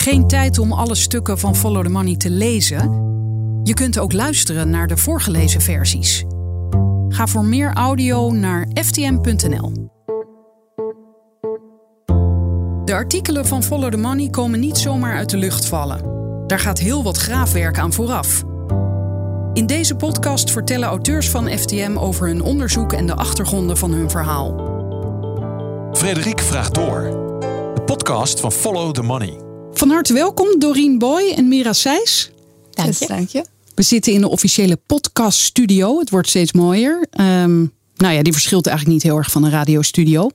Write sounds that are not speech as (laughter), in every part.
Geen tijd om alle stukken van Follow the Money te lezen? Je kunt ook luisteren naar de voorgelezen versies. Ga voor meer audio naar ftm.nl. De artikelen van Follow the Money komen niet zomaar uit de lucht vallen. Daar gaat heel wat graafwerk aan vooraf. In deze podcast vertellen auteurs van FTM over hun onderzoek en de achtergronden van hun verhaal. Frederik vraagt door. De podcast van Follow the Money. Van harte welkom Doreen Boy en Mira Seys. Dank je. Dank je. We zitten in de officiële podcaststudio. Het wordt steeds mooier. Um, nou ja, die verschilt eigenlijk niet heel erg van een radiostudio.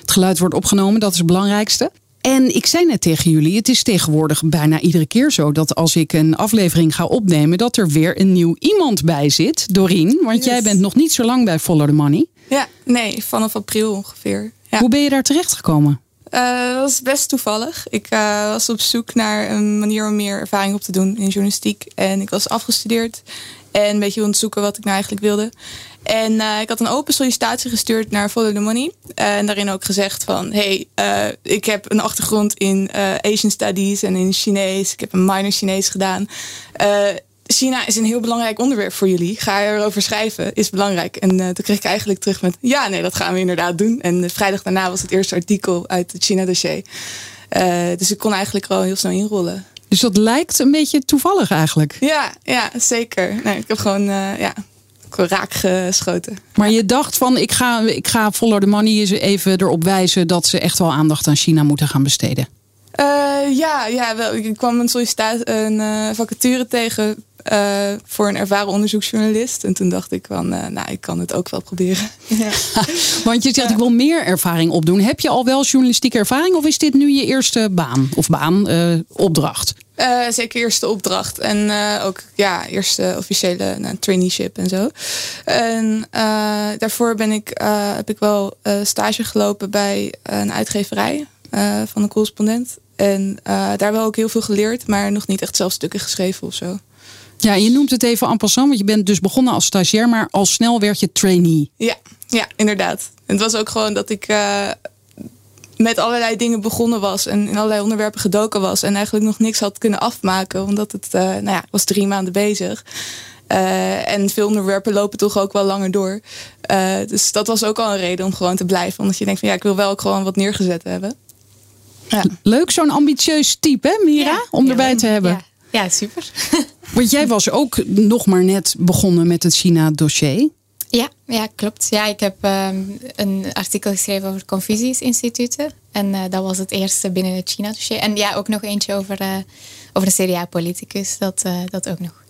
Het geluid wordt opgenomen, dat is het belangrijkste. En ik zei net tegen jullie, het is tegenwoordig bijna iedere keer zo dat als ik een aflevering ga opnemen, dat er weer een nieuw iemand bij zit. Doreen, want jij bent nog niet zo lang bij Follow the Money. Ja, nee, vanaf april ongeveer. Ja. Hoe ben je daar terecht gekomen? Uh, dat was best toevallig. Ik uh, was op zoek naar een manier om meer ervaring op te doen in journalistiek. En ik was afgestudeerd en een beetje onderzoeken wat ik nou eigenlijk wilde. En uh, ik had een open sollicitatie gestuurd naar Follow the Money. en daarin ook gezegd van... hey, ik heb een achtergrond in Asian Studies en in Chinees. Ik heb een minor Chinees gedaan. China is een heel belangrijk onderwerp voor jullie. Ga erover schrijven, is belangrijk. En uh, toen kreeg ik eigenlijk terug met, ja, nee, dat gaan we inderdaad doen. En de vrijdag daarna was het eerste artikel uit het China-dossier. Uh, dus ik kon eigenlijk gewoon heel snel inrollen. Dus dat lijkt een beetje toevallig eigenlijk? Ja, ja zeker. Nee, ik heb gewoon, ja, raak geschoten. Maar je dacht van, ik ga, ik ga Follow the Money eens even erop wijzen... dat ze echt wel aandacht aan China moeten gaan besteden. ja, ja wel. ik kwam een, sollicitatie, een vacature tegen uh, voor een ervaren onderzoeksjournalist. En toen dacht ik van, uh, nou, ik kan het ook wel proberen. ja. (laughs) Want je zegt, ik wil meer ervaring opdoen. Heb je al wel journalistieke ervaring of is dit nu je eerste baan of baan, uh, opdracht? zeker eerste opdracht. En ook ja, eerste officiële nou, traineeship en zo. En daarvoor ben ik, heb ik wel stage gelopen bij een uitgeverij van een correspondent. En daar wel ook heel veel geleerd, maar nog niet echt zelf stukken geschreven of zo. Ja, je noemt het even en passant, want je bent dus begonnen als stagiair, maar al snel werd je trainee. Ja, ja inderdaad. En het was ook gewoon dat ik uh, met allerlei dingen begonnen was en in allerlei onderwerpen gedoken was en eigenlijk nog niks had kunnen afmaken, omdat het, uh, nou ja, was drie maanden bezig. Uh, en veel onderwerpen lopen toch ook wel langer door. dus dat was ook al een reden om gewoon te blijven. Omdat je denkt van ja, ik wil wel ook gewoon wat neergezet hebben. Ja. Leuk, zo'n ambitieus type, hè, Mira? om erbij te hebben. Ja. Ja, super. (laughs) Want jij was ook nog maar net begonnen met het China-dossier. Ja, ja, klopt. Ja, ik heb um, een artikel geschreven over Confucius-instituten. En uh, dat was het eerste binnen het China-dossier. En ja, ook nog eentje over, uh, over een CDA-politicus. Dat, uh, dat ook nog.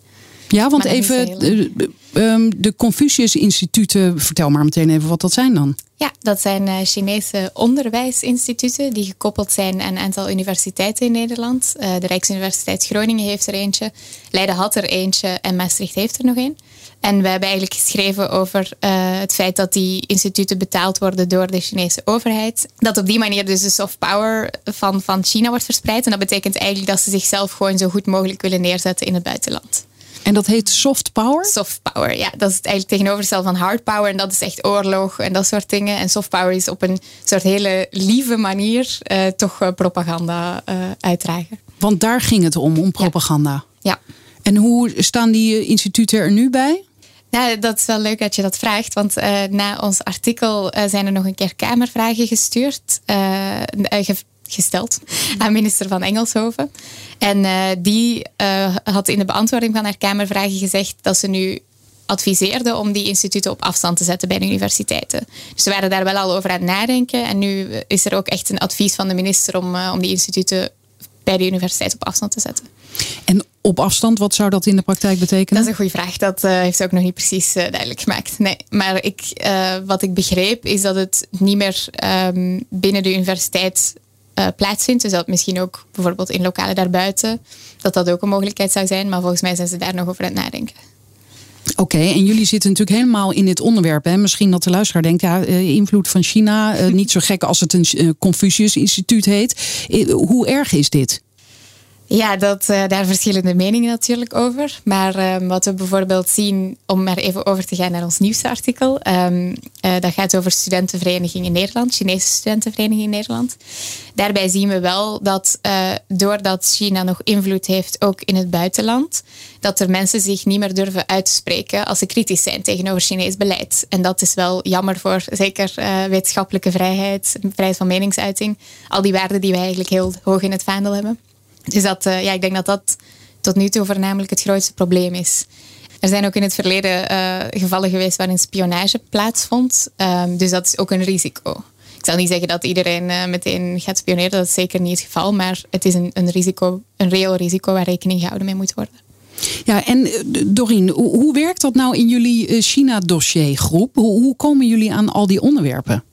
Ja, want even de, um, de Confucius-instituten, vertel maar meteen even wat dat zijn dan. Ja, dat zijn uh, Chinese onderwijsinstituten die gekoppeld zijn aan een aantal universiteiten in Nederland. Uh, de Rijksuniversiteit Groningen heeft er eentje, Leiden had er eentje en Maastricht heeft er nog een. En we hebben eigenlijk geschreven over uh, het feit dat die instituten betaald worden door de Chinese overheid. Dat op die manier dus de soft power van, van China wordt verspreid. En dat betekent eigenlijk dat ze zichzelf gewoon zo goed mogelijk willen neerzetten in het buitenland. En dat heet soft power? Soft power, ja. Dat is het eigenlijk tegenovergestelde van hard power. En dat is echt oorlog en dat soort dingen. En soft power is op een soort hele lieve manier uh, toch uh, propaganda uh, uitdragen. Want daar ging het om, om propaganda. Ja. ja. En hoe staan die instituten er nu bij? Nou, dat is wel leuk dat je dat vraagt, want uh, na ons artikel uh, zijn er nog een keer kamervragen gestuurd, uh, gesteld aan minister van Engelshoven. En uh, die uh, had in de beantwoording van haar Kamervragen gezegd dat ze nu adviseerde om die instituten op afstand te zetten bij de universiteiten. Dus ze waren daar wel al over aan het nadenken. En nu is er ook echt een advies van de minister om, uh, om die instituten bij de universiteit op afstand te zetten. En op afstand, wat zou dat in de praktijk betekenen? Dat is een goede vraag. Dat uh, heeft ze ook nog niet precies uh, duidelijk gemaakt. Nee, maar ik, uh, wat ik begreep is dat het niet meer um, binnen de universiteit uh, plaatsvindt. Dus dat misschien ook bijvoorbeeld in lokalen daarbuiten, dat dat ook een mogelijkheid zou zijn. Maar volgens mij zijn ze daar nog over aan het nadenken. Oké, en jullie zitten natuurlijk helemaal in dit onderwerp. Hè? Misschien dat de luisteraar denkt, ja, invloed van China, niet zo gek als het een Confucius-instituut heet. Hoe erg is dit? Ja, dat, uh, daar verschillende meningen natuurlijk over. Maar um, wat we bijvoorbeeld zien, om maar even over te gaan naar ons nieuwste artikel. Um, uh, dat gaat over studentenvereniging in Nederland, Chinese studentenvereniging in Nederland. Daarbij zien we wel dat uh, doordat China nog invloed heeft, ook in het buitenland, dat er mensen zich niet meer durven uit te spreken als ze kritisch zijn tegenover Chinees beleid. En dat is wel jammer voor zeker wetenschappelijke vrijheid, vrijheid van meningsuiting. Al die waarden die wij eigenlijk heel hoog in het vaandel hebben. Dus dat, uh, ja, ik denk dat dat tot nu toe voornamelijk het grootste probleem is. Er zijn ook in het verleden uh, gevallen geweest waarin spionage plaatsvond. Um, dus dat is ook een risico. Ik zal niet zeggen dat iedereen uh, meteen gaat spioneren, dat is zeker niet het geval. Maar het is een, een, risico, een reëel risico waar rekening gehouden mee moet worden. Ja, en Doreen, hoe, werkt dat nou in jullie China-dossiergroep? Hoe komen jullie aan al die onderwerpen?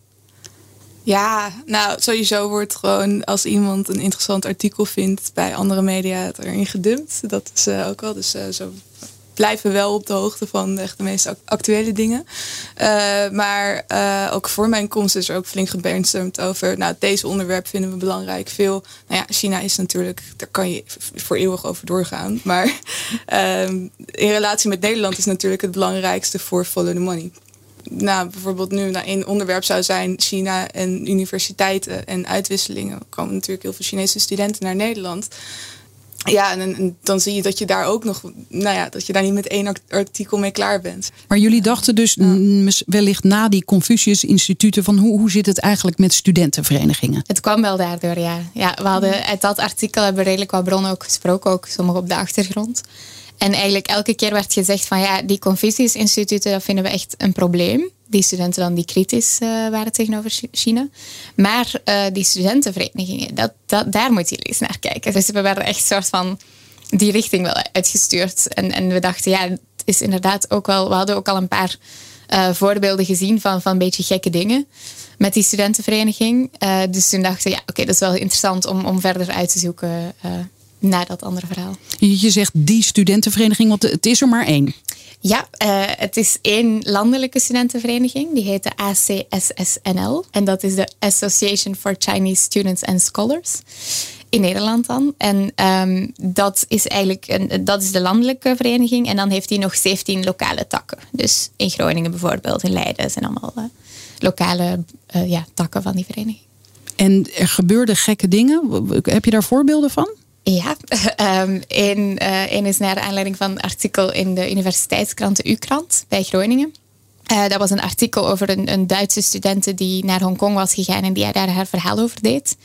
Ja, nou sowieso wordt gewoon als iemand een interessant artikel vindt bij andere media erin gedumpt. Dat is uh, ook al. Dus uh, zo blijven we wel op de hoogte van echt de meest actuele dingen. Uh, maar ook voor mijn komst is er ook flink gebrainstormd over. Nou, deze onderwerp vinden we belangrijk. Veel. Nou ja, China is natuurlijk, daar kan je voor eeuwig over doorgaan. Maar (laughs) in relatie met Nederland is natuurlijk het belangrijkste voor Follow the Money nou, bijvoorbeeld nu nou, één onderwerp zou zijn China en universiteiten en uitwisselingen. Er komen natuurlijk heel veel Chinese studenten naar Nederland. Ja, en, en, dan zie je dat je daar ook nog, nou ja, dat je daar niet met één artikel mee klaar bent. Maar jullie dachten dus ja. wellicht na die Confucius-instituten van hoe, hoe zit het eigenlijk met studentenverenigingen? Het kwam wel daardoor, ja. ja we hadden uit dat artikel hebben we redelijk wat bronnen ook gesproken, ook sommige op de achtergrond. En eigenlijk elke keer werd gezegd van ja, die Confucius-instituten, dat vinden we echt een probleem. Die studenten dan die kritisch uh, waren tegenover China. Maar uh, die studentenverenigingen, dat, dat, daar moet je eens naar kijken. Dus we werden echt soort van die richting wel uitgestuurd. En, en we dachten, ja, het is inderdaad ook wel... We hadden ook al een paar uh, voorbeelden gezien van, van een beetje gekke dingen met die studentenvereniging. dus toen dachten we, ja, oké, dat is wel interessant om, om verder uit te zoeken naar dat andere verhaal. Je zegt die studentenvereniging, want het is er maar één. Ja, uh, het is één landelijke studentenvereniging. Die heet de ACSSNL. En dat is de Association for Chinese Students and Scholars. In Nederland dan. En um, dat is eigenlijk een, dat is de landelijke vereniging. En dan heeft hij nog 17 lokale takken. Dus in Groningen bijvoorbeeld, in Leiden zijn allemaal uh, lokale uh, ja, takken van die vereniging. En er gebeurden gekke dingen. Heb je daar voorbeelden van? Ja, um, (laughs) één, uh, is naar aanleiding van een artikel in de universiteitskrant, de U-krant, bij Groningen. Uh, dat was een artikel over een, een Duitse studente die naar Hongkong was gegaan en die daar haar verhaal over deed.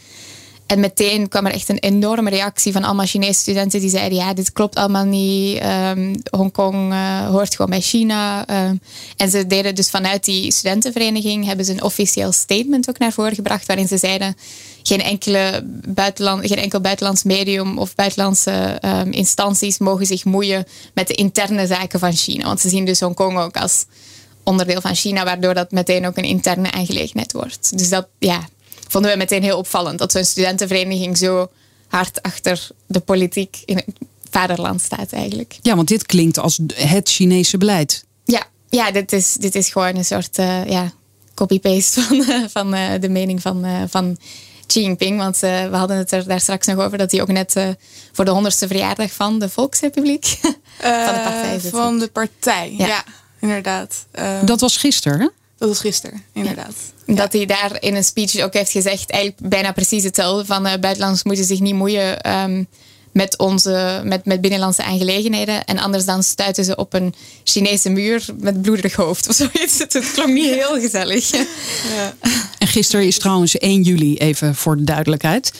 En meteen kwam er echt een enorme reactie van allemaal Chinese studenten die zeiden: Ja, dit klopt allemaal niet. Um, Hongkong uh, hoort gewoon bij China. Um, en ze deden dus vanuit die studentenvereniging hebben ze een officieel statement ook naar voren gebracht, waarin ze zeiden: geen, enkele buitenland, geen enkel buitenlands medium of buitenlandse um, instanties mogen zich moeien met de interne zaken van China. Want ze zien dus Hongkong ook als onderdeel van China, waardoor dat meteen ook een interne aangelegenheid wordt. Dus dat, ja, vonden we meteen heel opvallend. Dat zo'n studentenvereniging zo hard achter de politiek in het vaderland staat eigenlijk. Ja, want dit klinkt als het Chinese beleid. Ja, ja dit, is, dit is gewoon een soort uh, ja, copy-paste van, uh, van uh, de mening van, van Xi Jinping. Want we hadden het er daar straks nog over dat hij ook net voor de honderdste verjaardag van de Volksrepubliek (laughs) van de partij zit. Van de partij, ja, ja inderdaad. dat was gisteren, hè? Dat was gisteren, inderdaad. Dat hij daar in een speech ook heeft gezegd, eigenlijk bijna precies hetzelfde. Van uh, buitenlanders moeten zich niet moeien um, met, onze, met, met binnenlandse aangelegenheden. En anders dan stuiten ze op een Chinese muur met bloederig hoofd of (laughs) zoiets. Het klonk niet heel gezellig. Ja. En gisteren is trouwens 1 juli, even voor de duidelijkheid.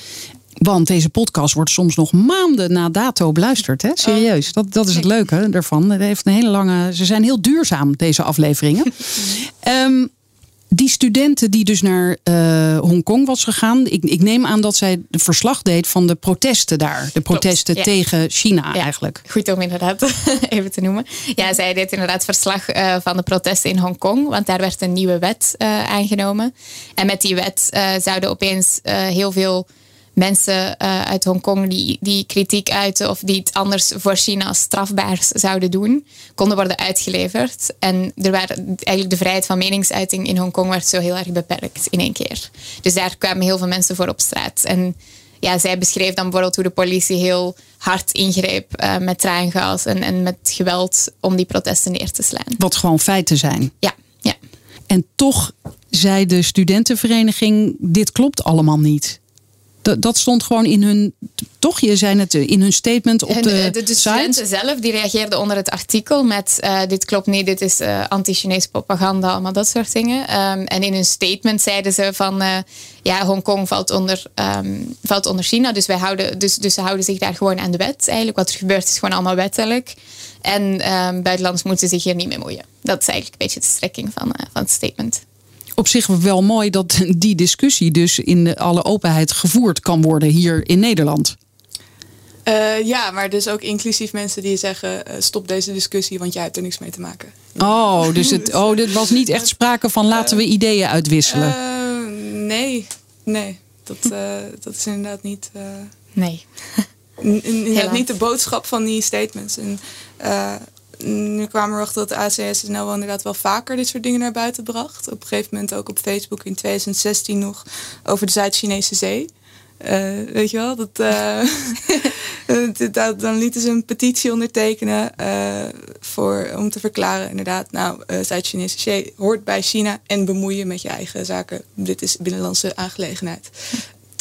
Want deze podcast wordt soms nog maanden na dato beluisterd. Hè? Serieus. Dat, dat is het leuke ervan. Het heeft een hele lange, ze zijn heel duurzaam, deze afleveringen. um, (laughs) die studenten die dus naar uh, Hongkong was gegaan. Ik, ik, neem aan dat zij de verslag deed van de protesten daar. De protesten Klopt, ja. tegen China ja. eigenlijk. Goed om inderdaad (laughs) even te noemen. Ja, zij deed inderdaad verslag uh, van de protesten in Hongkong. Want daar werd een nieuwe wet uh, aangenomen. En met die wet zouden opeens heel veel mensen uh, uit Hongkong die, die kritiek uiten of die het anders voor China strafbaar zouden doen, konden worden uitgeleverd. En er waren eigenlijk de vrijheid van meningsuiting in Hongkong werd zo heel erg beperkt in één keer. Dus daar kwamen heel veel mensen voor op straat. En ja, zij beschreef dan bijvoorbeeld hoe de politie heel hard ingreep uh, met traangas en, en met geweld om die protesten neer te slaan. Wat gewoon feiten zijn. Ja, ja. En toch zei de studentenvereniging: dit klopt allemaal niet. Dat, dat stond gewoon in hun, toch, je zei het, in hun statement op de, de, de studenten zelf, die reageerden onder het artikel met uh, dit klopt niet, dit is uh, anti-Chinese propaganda, allemaal dat soort dingen. Um, en in hun statement zeiden ze van, uh, ja, Hongkong valt onder, um, valt onder China, dus, wij houden, dus, dus ze houden zich daar gewoon aan de wet. Eigenlijk wat er gebeurt is gewoon allemaal wettelijk. En um, buitenlands moeten zich hier niet mee moeien. Dat is eigenlijk een beetje de strekking van, van het statement op zich wel mooi dat die discussie dus in alle openheid gevoerd kan worden hier in Nederland. Uh, ja, maar dus ook inclusief mensen die zeggen: uh, stop deze discussie, want jij hebt er niks mee te maken. Oh, (laughs) dus het, oh, dit was niet echt sprake van laten we ideeën uitwisselen. Uh, nee, nee, dat, dat is inderdaad niet. nee. inderdaad niet de boodschap van die statements. En, nu kwamen we erachter dat de ACS wel inderdaad wel vaker dit soort dingen naar buiten bracht. Op een gegeven moment ook op Facebook in 2016 nog over de Zuid-Chinese Zee. Uh, weet je wel, dat, (laughs) uh, dan lieten ze een petitie ondertekenen uh, voor, om te verklaren inderdaad, nou, Zuid-Chinese Zee hoort bij China en bemoeien met je eigen zaken. Dit is binnenlandse aangelegenheid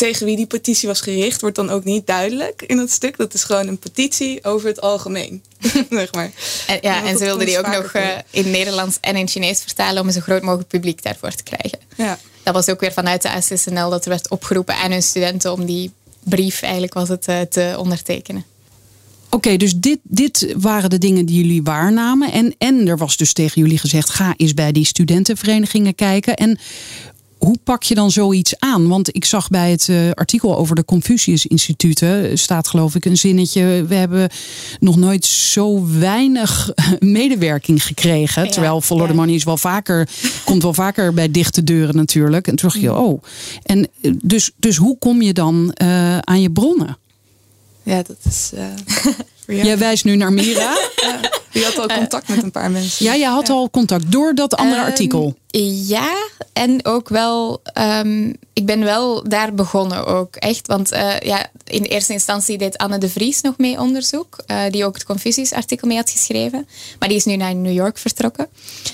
tegen wie die petitie was gericht, wordt dan ook niet duidelijk in het stuk. Dat is gewoon een petitie over het algemeen. (laughs) zeg maar. En, ja, en, ze wilden die ook nog uh, in Nederlands en in Chinees vertalen om een zo groot mogelijk publiek daarvoor te krijgen. Ja. Dat was ook weer vanuit de SSNL dat er werd opgeroepen aan hun studenten om die brief eigenlijk was het, uh, te ondertekenen. Oké, dus dit, dit waren de dingen die jullie waarnamen. En, en er was dus tegen jullie gezegd: ga eens bij die studentenverenigingen kijken. En hoe pak je dan zoiets aan? Want ik zag bij het uh, artikel over de Confucius-instituten staat geloof ik een zinnetje. We hebben nog nooit zo weinig medewerking gekregen. Ja, terwijl Follow ja. the Money is wel vaker, komt wel vaker bij dichte deuren natuurlijk. En toen dacht je, mm. oh. En eh, dus, dus hoe kom je dan uh, aan je bronnen? Ja, dat is. (laughs) Uh, Jij wijst nu naar Mira. die had al contact met een paar mensen. Ja, jij had al contact door dat andere um, artikel. Ja, en ook wel, um, ik ben wel daar begonnen ook, echt. Want uh, ja, in eerste instantie deed Anne de Vries nog mee onderzoek, uh, die ook het Confucius-artikel mee had geschreven. Maar die is nu naar New York vertrokken.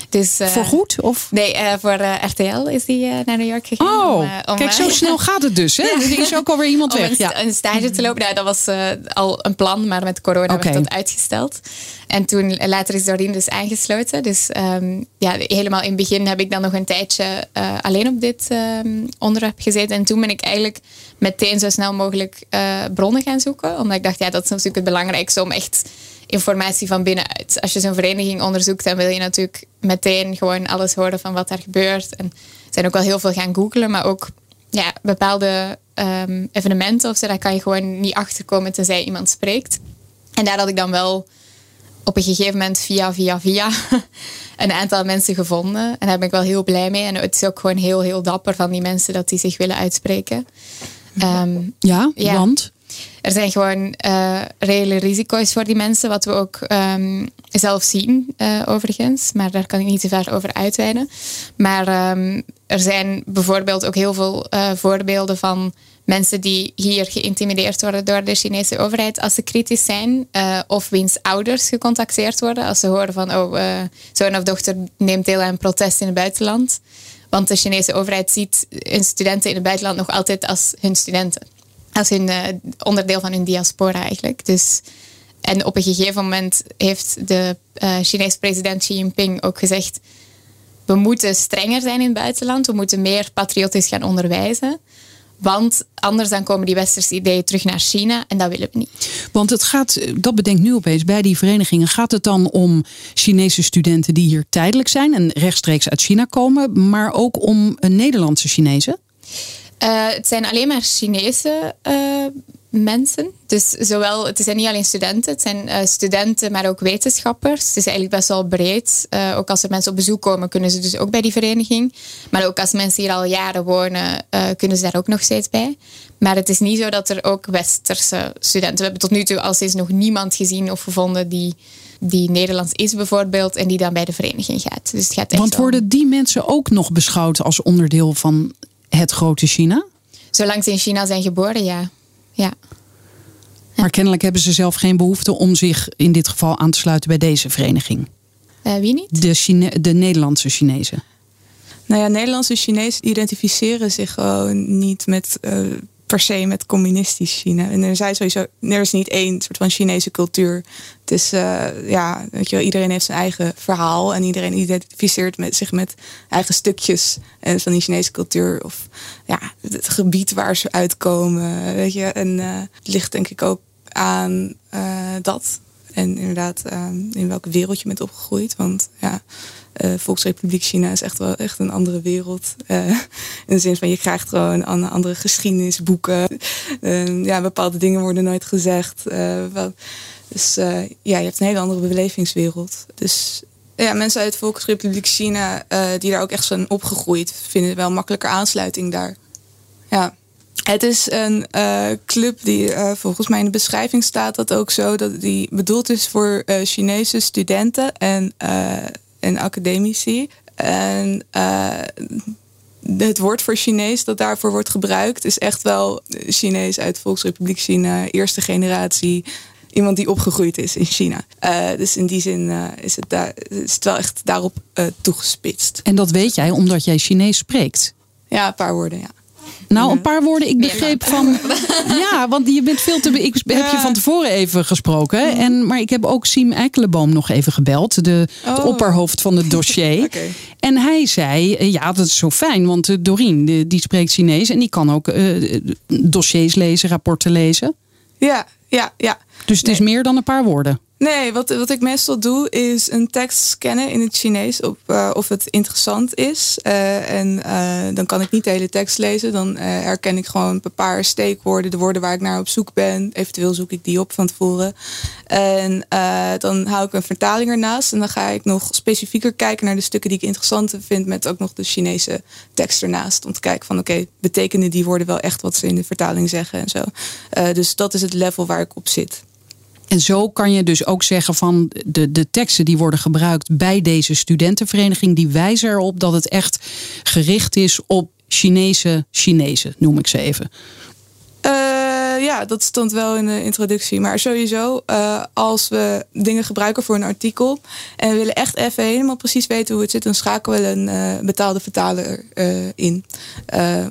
Dus, uh, voor goed? Of? Nee, voor RTL is die naar New York gegaan. Oh, om, om, kijk, zo snel gaat het dus. Hè? (laughs) Ja. Er is ook alweer iemand om weg. Een, ja. een stage te lopen, nou, dat was al een plan, maar met corona okay. werd dat uitgesteld. En toen later is Doreen dus aangesloten. Dus um, ja, helemaal in het begin heb ik dan nog een tijdje uh, alleen op dit um, onderwerp gezeten. En toen ben ik eigenlijk meteen zo snel mogelijk uh, bronnen gaan zoeken. Omdat ik dacht, ja, dat is natuurlijk het belangrijkste om echt informatie van binnenuit. Als je zo'n vereniging onderzoekt, dan wil je natuurlijk meteen gewoon alles horen van wat daar gebeurt. En zijn ook wel heel veel gaan googlen, maar ook ja, bepaalde um, evenementen of zo, daar kan je gewoon niet achterkomen tenzij iemand spreekt. En daar had ik dan wel op een gegeven moment via, via, via (laughs) een aantal mensen gevonden. En daar ben ik wel heel blij mee. En het is ook gewoon heel, heel dapper van die mensen dat die zich willen uitspreken. Um, ja, ja, want? Er zijn gewoon uh, reële risico's voor die mensen, wat we ook um, zelf zien, uh, overigens. Maar daar kan ik niet te ver over uitweiden. Maar um, er zijn bijvoorbeeld ook heel veel uh, voorbeelden van mensen die hier geïntimideerd worden door de Chinese overheid als ze kritisch zijn, uh, of wiens ouders gecontacteerd worden als ze horen van, oh, uh, zoon of dochter neemt deel aan een protest in het buitenland. Want de Chinese overheid ziet hun studenten in het buitenland nog altijd als hun studenten. Als hun uh, onderdeel van hun diaspora eigenlijk. Dus, en op een gegeven moment heeft de Chinese president Xi Jinping ook gezegd, we moeten strenger zijn in het buitenland, we moeten meer patriotisch gaan onderwijzen. Want anders dan komen die westerse ideeën terug naar China en dat willen we niet. Want het gaat, dat bedenkt nu opeens bij die verenigingen, gaat het dan om Chinese studenten die hier tijdelijk zijn en rechtstreeks uit China komen, maar ook om Nederlandse Chinezen? Uh, het zijn alleen maar Chinese uh, mensen. Dus zowel, het zijn niet alleen studenten, het zijn uh, studenten, maar ook wetenschappers. Het is eigenlijk best wel breed. Uh, ook als er mensen op bezoek komen, kunnen ze dus ook bij die vereniging. Maar ook als mensen hier al jaren wonen, uh, kunnen ze daar ook nog steeds bij. Maar het is niet zo dat er ook westerse studenten... We hebben tot nu toe al steeds nog niemand gezien of gevonden die die Nederlands is bijvoorbeeld en die dan bij de vereniging gaat. Dus het gaat echt Want worden die mensen ook nog beschouwd als onderdeel van het grote China? Zolang ze in China zijn geboren, ja. Ja. Maar kennelijk hebben ze zelf geen behoefte om zich in dit geval aan te sluiten bij deze vereniging. Uh, wie niet? De, Chine de Nederlandse Chinezen. Nou ja, Nederlandse Chinezen identificeren zich gewoon niet met uh, per se met communistisch China. En er zijn sowieso, er is niet één soort van Chinese cultuur. Het is, uh, ja, weet je wel, iedereen heeft zijn eigen verhaal en iedereen identificeert met, zich met eigen stukjes uh, van die Chinese cultuur. Of ja, het, gebied waar ze uitkomen, weet je. En uh, het ligt denk ik ook aan dat. En inderdaad, in welke wereld je bent opgegroeid. Want ja, Volksrepubliek China is echt wel echt een andere wereld. Uh, in de zin van je krijgt gewoon andere geschiedenisboeken. Uh, ja, bepaalde dingen worden nooit gezegd. Wel, dus ja, je hebt een hele andere belevingswereld. Dus ja, mensen uit Volksrepubliek China die daar ook echt zijn opgegroeid, vinden wel makkelijker aansluiting daar. Ja. Het is een club die volgens mij in de beschrijving staat dat ook zo dat die bedoeld is voor Chinese studenten en en academici. En uh, het woord voor Chinees dat daarvoor wordt gebruikt is echt wel Chinees uit Volksrepubliek China, eerste generatie. Iemand die opgegroeid is in China. Uh, dus in die zin uh, is, het daar, is het wel echt daarop toegespitst. En dat weet jij omdat jij Chinees spreekt? Ja, een paar woorden, ja. Nou, een paar woorden. Ik begreep van. (laughs) Ja, want je bent veel te. Ik heb je van tevoren even gesproken. En, maar ik heb ook Siem Eikelenboom nog even gebeld. De, oh. opperhoofd van het dossier. (laughs) okay. En hij zei: eh, Ja, dat is zo fijn. Want uh, Doreen, die, spreekt Chinees. En die kan ook uh, dossiers lezen, rapporten lezen. Ja, ja, ja. Dus het is meer dan een paar woorden. Nee, wat, wat ik meestal doe is een tekst scannen in het Chinees op, uh, of het interessant is. Uh, en uh, dan kan ik niet de hele tekst lezen. Dan herken ik gewoon een paar steekwoorden, de woorden waar ik naar op zoek ben. Eventueel zoek ik die op van tevoren. En dan hou ik een vertaling ernaast. En dan ga ik nog specifieker kijken naar de stukken die ik interessant vind. Met ook nog de Chinese tekst ernaast. Om te kijken van oké, betekenen die woorden wel echt wat ze in de vertaling zeggen en zo. dus dat is het level waar ik op zit. En zo kan je dus ook zeggen van de, de teksten die worden gebruikt bij deze studentenvereniging, die wijzen erop dat het echt gericht is op Chinese Chinezen, noem ik ze even. Uh, ja, dat stond wel in de introductie. Maar sowieso, uh, als we dingen gebruiken voor een artikel en we willen echt even helemaal precies weten hoe het zit, dan schakelen we een uh, betaalde vertaler in.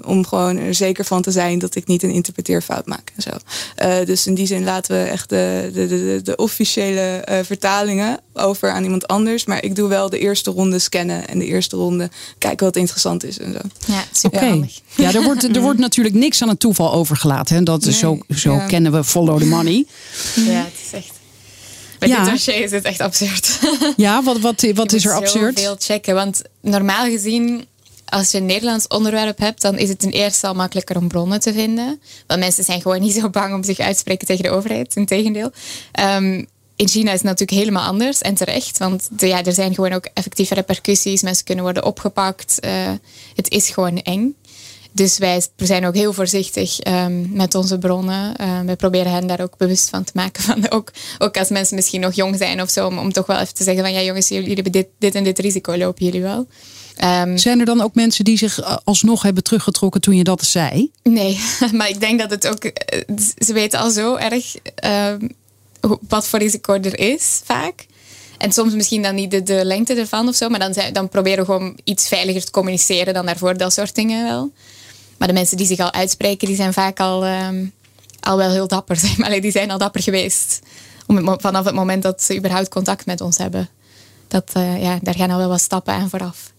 om gewoon er zeker van te zijn dat ik niet een interpreteerfout maak en zo. dus in die zin laten we echt de, de, de, de officiële vertalingen over aan iemand anders. Maar ik doe wel de eerste ronde scannen en de eerste ronde kijken wat interessant is en zo. Ja, super. Okay. Ja, er wordt, er wordt natuurlijk niks aan het toeval overgelaten. Hè? Dat nee, zo zo ja. kennen we follow the money. Ja, het is echt. Met ja. dit dossier is het echt absurd. (laughs) Ja, wat, wat, wat is er absurd? veel checken. Want normaal gezien, als je een Nederlands onderwerp hebt, dan is het ten eerste al makkelijker om bronnen te vinden. Want mensen zijn gewoon niet zo bang om zich uit te spreken tegen de overheid. Integendeel. Um, in China is het natuurlijk helemaal anders en terecht. Want de, ja, er zijn gewoon ook effectieve repercussies. Mensen kunnen worden opgepakt. Uh, het is gewoon eng. Dus wij zijn ook heel voorzichtig um, met onze bronnen. Uh, wij proberen hen daar ook bewust van te maken. (laughs) Van ook, ook als mensen misschien nog jong zijn of zo. Om, om toch wel even te zeggen van ja jongens, jullie hebben dit, dit en dit risico lopen jullie wel. Um, zijn er dan ook mensen die zich alsnog hebben teruggetrokken toen je dat zei? Nee, (laughs) maar ik denk dat het ook. Eh, ze weten al zo erg um, wat voor risico er is, vaak. En soms misschien dan niet de, de lengte ervan of zo, maar dan, dan proberen we gewoon iets veiliger te communiceren dan daarvoor, dat soort dingen wel. Maar de mensen die zich al uitspreken, die zijn vaak al, um, al wel heel dapper. (laughs) Maar. Die zijn al dapper geweest. Om vanaf het moment dat ze überhaupt contact met ons hebben. Dat, uh, ja, daar gaan al wel wat stappen aan vooraf.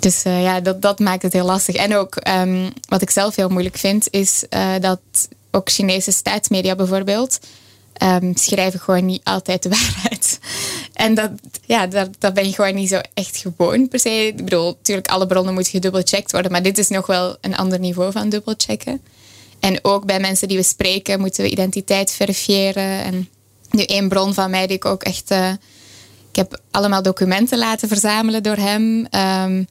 Dus uh, ja, dat, dat maakt het heel lastig. En ook um, wat ik zelf heel moeilijk vind, is uh, dat ook Chinese staatsmedia bijvoorbeeld um, schrijven gewoon niet altijd de (laughs) waarheid. En dat, ja, dat, dat ben je gewoon niet zo echt gewoon per se. Ik bedoel, natuurlijk, alle bronnen moeten gedubbelcheckt worden, maar dit is nog wel een ander niveau van dubbelchecken. En ook bij mensen die we spreken, moeten we identiteit verifiëren. En nu één bron van mij die ik ook echt. Uh, ik heb allemaal documenten laten verzamelen door hem. Um,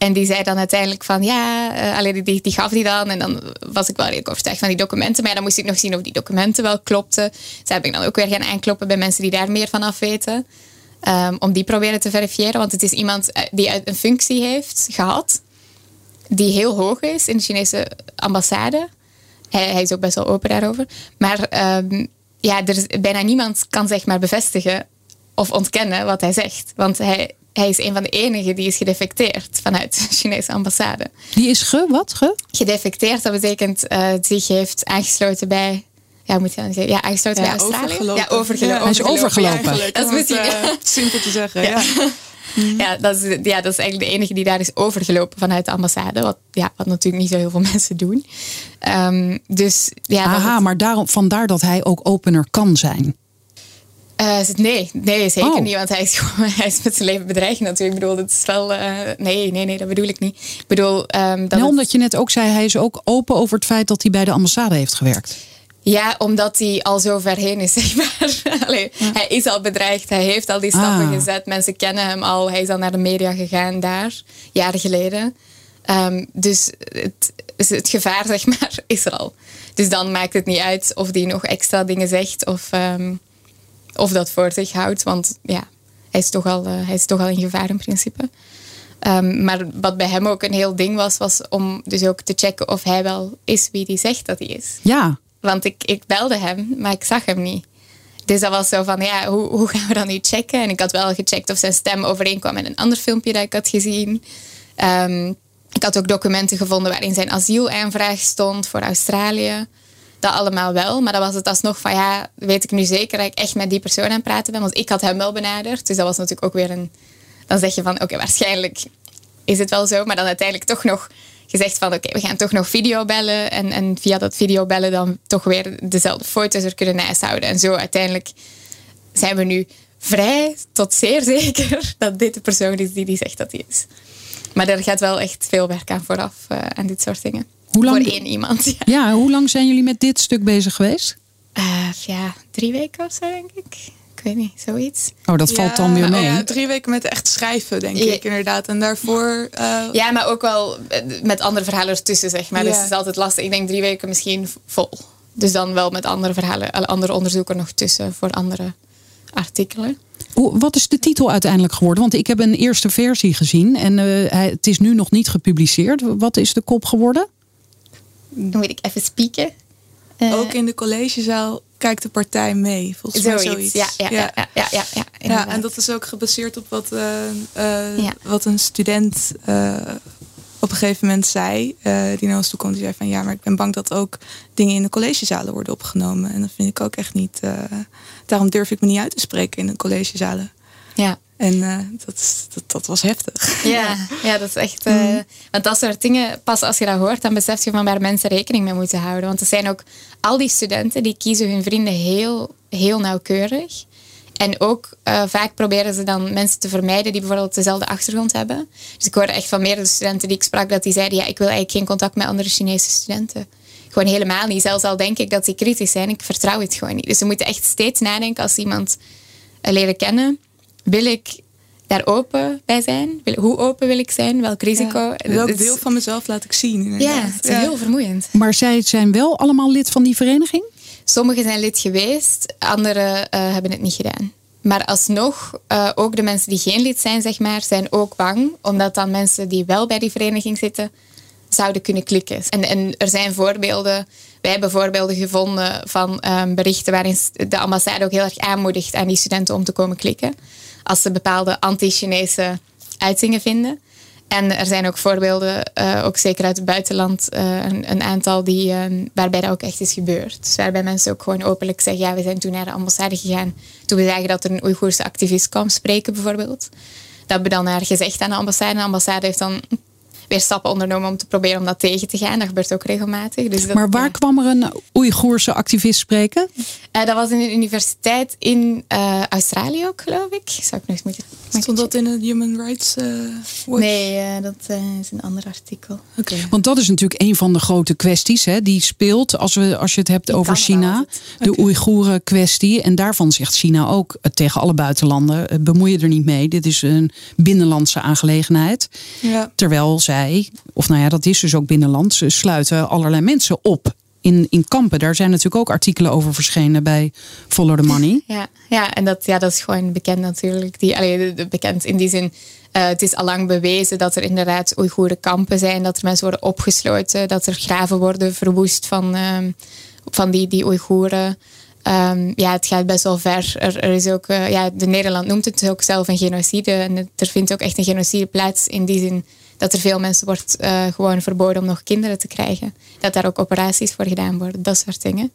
en die zei dan uiteindelijk van ja, uh, alleen die, die gaf die dan. En dan was ik wel redelijk overtuigd van die documenten. Maar dan moest ik nog zien of die documenten wel klopten. Dus heb ik dan ook weer gaan aankloppen bij mensen die daar meer van af weten. Um, om die proberen te verifiëren. Want het is iemand eh, die een functie heeft gehad. Die heel hoog is in de Chinese ambassade. hij, hij is ook best wel open daarover. Maar ehm, ja, er bijna niemand kan zeg maar bevestigen of ontkennen wat hij zegt. Want hij, hij is een van de enigen die is gedefecteerd vanuit de Chinese ambassade. Die is ge, wat? Ge? Gedefecteerd, dat betekent uh, zich heeft aangesloten bij ja, moet je dan zeggen? Ja, aangesloten Ja, bij Australië. overgelopen. Ja, overgelopen. Ja, hij is overgelopen. Dat is misschien- eh, simpel te zeggen. (laughs) Ja. (laughs) Ja, dat is, ja, dat is eigenlijk de enige die daar is overgelopen vanuit de ambassade. Wat, ja, wat natuurlijk niet zo heel veel (laughs) mensen doen. Ehm, dus ja, Aha, het- maar daarom, vandaar dat hij ook opener kan zijn. Eh, nee, nee, zeker Oh. niet. Want hij is, (laughs) gewoon, hij is met zijn leven bedreigd natuurlijk. Ik bedoel, dat is wel... eh, nee, nee, nee, dat bedoel ik niet. Ik bedoel... ehm, dat Nou, het- omdat je net ook zei, hij is ook open over het feit dat hij bij de ambassade heeft gewerkt. Ja, omdat hij al zo ver heen is, (laughs) zeg maar. Allee, Hij is al bedreigd, hij heeft al die stappen Ah. gezet. Mensen kennen hem al. Hij is al naar de media gegaan daar, jaren geleden. Ehm, dus het, het gevaar, (laughs) zeg maar, is er al. Dus dan maakt het niet uit of hij nog extra dingen zegt of, ehm, of dat voor zich houdt. Want ja, hij is toch al, eh, hij is toch al in gevaar in principe. Ehm, maar wat bij hem ook een heel ding was, was om dus ook te checken of hij wel is wie hij zegt dat hij is. Ja, Want ik, ik belde hem, maar ik zag hem niet. Dus dat was zo van, ja, hoe, hoe gaan we dat nu checken? En ik had wel gecheckt of zijn stem overeenkwam met een ander filmpje dat ik had gezien. Ehm, ik had ook documenten gevonden waarin zijn asielaanvraag stond voor Australië. Dat allemaal wel, maar dan was het alsnog van, ja, weet ik nu zeker dat ik echt met die persoon aan het praten ben? Want ik had hem wel benaderd, dus dat was natuurlijk ook weer een... Dan zeg je van, oké, waarschijnlijk is het wel zo. Maar dan uiteindelijk toch nog gezegd van oké, we gaan toch nog videobellen. En, en via dat videobellen dan toch weer dezelfde foto's er kunnen naasthouden. En zo uiteindelijk zijn we nu vrij tot zeer zeker (laughs) dat dit de persoon is die die zegt dat hij is. Maar er gaat wel echt veel werk aan vooraf eh, aan dit soort dingen. Hoe lang- Voor één iemand. Ja. ja, hoe lang zijn jullie met dit stuk bezig geweest? Eh, ja, drie weken of zo denk ik. Ik weet niet, zoiets. Oh, dat valt dan weer mee. ja, drie weken met echt schrijven, denk Ja. ik inderdaad. En daarvoor... eh, Ja, maar ook wel eh, met andere verhalen ertussen, zeg maar. Dus het is altijd lastig. Ik denk drie weken misschien vol. Dus dan wel met andere verhalen, andere onderzoeken nog tussen voor andere artikelen. Hoe- Wat is de titel uiteindelijk geworden? Want ik heb een eerste versie gezien en eh, het is nu nog niet gepubliceerd. Wat is de kop geworden? Dan moet ik even spieken. Eh, Ook in de collegezaal kijkt de partij mee, volgens mij zoiets. Ja, ja, ja, ja, ja, ja, ja, Ja, en dat is ook gebaseerd op wat, eh, eh, wat een student op een gegeven moment zei. die naar ons toe kwam. Die zei van ja, maar ik ben bang dat ook dingen in de collegezalen worden opgenomen. En dat vind ik ook echt niet. daarom durf ik me niet uit te spreken in de collegezalen. ja. En eh, dat, dat, dat was heftig. (laughs) Ja, ja, dat is echt. eh, Want dat soort dingen, pas als je dat hoort, dan besef je van waar mensen rekening mee moeten houden. Want er zijn ook al die studenten die kiezen hun vrienden heel, heel nauwkeurig. En ook eh, vaak proberen ze dan mensen te vermijden die bijvoorbeeld dezelfde achtergrond hebben. Dus ik hoorde echt van meerdere studenten die ik sprak dat die zeiden: ja, ik wil eigenlijk geen contact met andere Chinese studenten. Gewoon helemaal niet. Zelfs al denk ik dat die kritisch zijn, ik vertrouw het gewoon niet. Dus ze moeten echt steeds nadenken als ze iemand leren kennen. Wil ik daar open bij zijn? Wil- hoe open wil ik zijn? Welk risico? Ja. Welk deel van mezelf laat ik zien? Ja, het is heel vermoeiend. Maar zij zijn wel allemaal lid van die vereniging? Sommigen zijn lid geweest, anderen eh, hebben het niet gedaan. Maar alsnog, eh, ook de mensen die geen lid zijn, zeg maar, zijn ook bang. Omdat dan mensen die wel bij die vereniging zitten, zouden kunnen klikken. En, en er zijn voorbeelden, wij hebben voorbeelden gevonden van ehm, berichten waarin de ambassade ook heel erg aanmoedigt aan die studenten om te komen klikken. Als ze bepaalde anti-Chinese uitingen vinden. En er zijn ook voorbeelden, eh, ook zeker uit het buitenland, eh, een, een aantal die, eh, waarbij dat ook echt is gebeurd. Dus waarbij mensen ook gewoon openlijk zeggen, ja, we zijn toen naar de ambassade gegaan. Toen we zagen dat er een Oeigoerse activist kwam spreken bijvoorbeeld. Dat hebben we dan naar gezegd aan de ambassade. De ambassade heeft dan weer stappen ondernomen om te proberen om dat tegen te gaan. Dat gebeurt ook regelmatig. Dus dat, Maar waar kwam er een Oeigoerse activist spreken? Eh, dat was in een universiteit in eh, Australië ook, geloof ik. Zou ik nog eens moeten... Stond dat in het Human Rights eh, Watch? Nee, dat eh, is een ander artikel. Oké. Want dat is natuurlijk een van de grote kwesties hè, die speelt als, we, als je het hebt In over Canada China. De Oeigoeren kwestie. En daarvan zegt China ook tegen alle buitenlanden, bemoei je er niet mee. Dit is een binnenlandse aangelegenheid. Ja. Terwijl zij, of nou ja, dat is dus ook binnenlands, ze sluiten allerlei mensen op in, in kampen. Daar zijn natuurlijk ook artikelen over verschenen bij Follow the Money. (laughs) Ja, ja en dat, ja, dat is gewoon bekend natuurlijk. Die, allee, bekend in die zin. Uh, het is allang bewezen dat er inderdaad Oeigoeren kampen zijn, dat er mensen worden opgesloten, dat er graven worden verwoest van, uh, van die, die Oeigoeren. Um, ja, het gaat best wel ver. Er, is ook, uh, ja, de Nederland noemt het ook zelf een genocide. En er vindt ook echt een genocide plaats in die zin dat er veel mensen wordt uh, gewoon verboden om nog kinderen te krijgen. Dat daar ook operaties voor gedaan worden, dat soort dingen.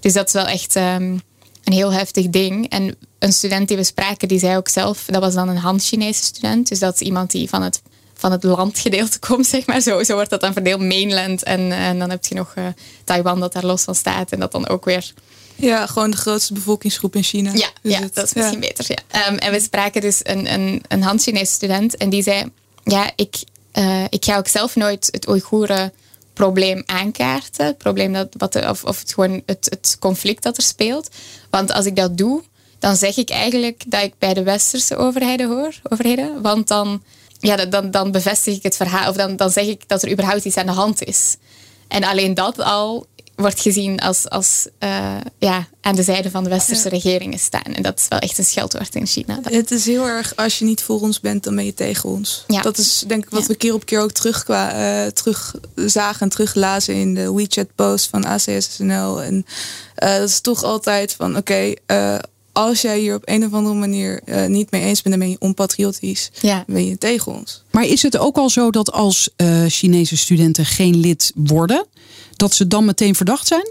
Dus dat is wel echt um, een heel heftig ding. En een student die we spraken, die zei ook zelf, dat was dan een Han-Chinese student. Dus dat is iemand die van het, van het landgedeelte (laughs) komt, zeg maar. Zo, zo wordt dat dan verdeeld, mainland. En, en dan heb je nog uh, Taiwan dat daar los van staat. En dat dan ook weer ja, gewoon de grootste bevolkingsgroep in China. Ja, ja dat is misschien beter. Ja. Um, en we spraken dus een, een, een Han-Chinese student en die zei: Ja, ik, uh, ik ga ook zelf nooit het Oeigoeren probleem aankaarten. Het probleem dat, wat, of, of het, gewoon het, het conflict dat er speelt. Want als ik dat doe, dan zeg ik eigenlijk dat ik bij de westerse overheden hoor. Overheden, want dan, ja, dan, dan bevestig ik het verhaal. Of dan, dan zeg ik dat er überhaupt iets aan de hand is. En alleen dat al wordt gezien als, als uh, ja, aan de zijde van de westerse regeringen staan. En dat is wel echt een scheldwoord in China. Het is heel erg, als je niet voor ons bent, dan ben je tegen ons. Ja. Dat is denk ik wat ja. we keer op keer ook terug, uh, terug zagen en teruglazen in de WeChat-post van ACSNL. En uh, dat is toch altijd van, oké, okay, als jij hier op een of andere manier uh, niet mee eens bent, dan ben je onpatriotisch. Ja. Dan ben je tegen ons. Maar is het ook al zo dat als uh, Chinese studenten geen lid worden, dat ze dan meteen verdacht zijn?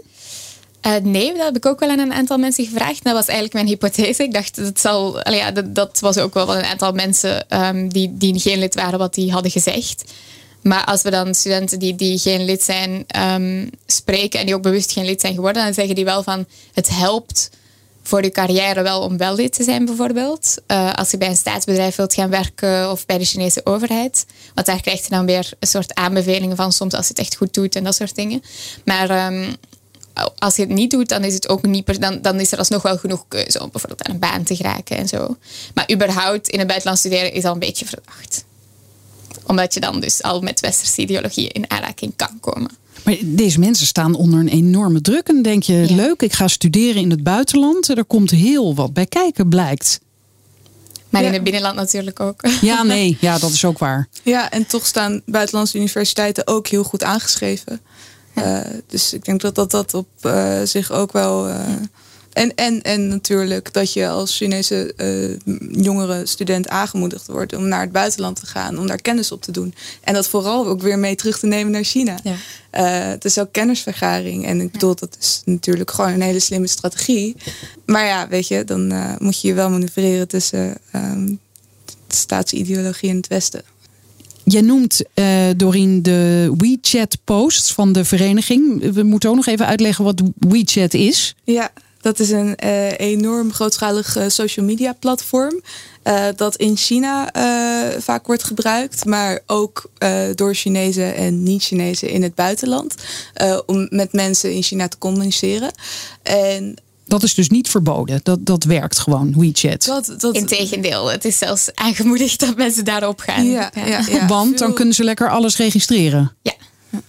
Uh, nee, dat heb ik ook wel aan een aantal mensen gevraagd. Dat was eigenlijk mijn hypothese. Ik dacht, dat, zal, ja, dat, was ook wel een aantal mensen um, die, die geen lid waren, wat die hadden gezegd. Maar als we dan studenten die, die geen lid zijn um, spreken en die ook bewust geen lid zijn geworden, dan zeggen die wel van het helpt voor je carrière wel om wel lid te zijn, bijvoorbeeld. Uh, als je bij een staatsbedrijf wilt gaan werken of bij de Chinese overheid. Want daar krijg je dan weer een soort aanbevelingen van, soms als je het echt goed doet en dat soort dingen. Maar um, als je het niet doet, dan is het ook niet dan, dan is er alsnog wel genoeg keuze om bijvoorbeeld aan een baan te geraken en zo. Maar überhaupt in het buitenland studeren is al een beetje verdacht. Omdat je dan dus al met westerse ideologieën in aanraking kan komen. Maar deze mensen staan onder een enorme druk. En denk je, ja. leuk, ik ga studeren in het buitenland. Er komt heel wat bij kijken, blijkt. Maar ja. in het binnenland natuurlijk ook. Ja, (laughs) nee, ja, dat is ook waar. Ja, en toch staan buitenlandse universiteiten ook heel goed aangeschreven. Ja. Uh, dus ik denk dat dat, dat op uh, zich ook wel. Uh, en, en, en natuurlijk dat je als Chinese uh, jongere student aangemoedigd wordt om naar het buitenland te gaan, om daar kennis op te doen. En dat vooral ook weer mee terug te nemen naar China. Ja. Uh, het is ook kennisvergaring. En ik bedoel, dat is natuurlijk gewoon een hele slimme strategie. Maar ja, weet je, dan uh, moet je je wel manoeuvreren tussen um, de staatsideologie en het Westen. Je noemt, uh, Doreen, de WeChat-posts van de vereniging. We moeten ook nog even uitleggen wat WeChat is. Ja, dat is een uh, enorm grootschalig uh, social media platform. Uh, dat in China vaak wordt gebruikt, maar ook door Chinezen en niet-Chinezen in het buitenland. om met mensen in China te communiceren. En dat is dus niet verboden. Dat, dat werkt gewoon, WeChat. Dat, dat... Integendeel, het is zelfs aangemoedigd dat mensen daarop gaan. Ja, ja. ja, ja. Want dan kunnen ze lekker alles registreren. Ja.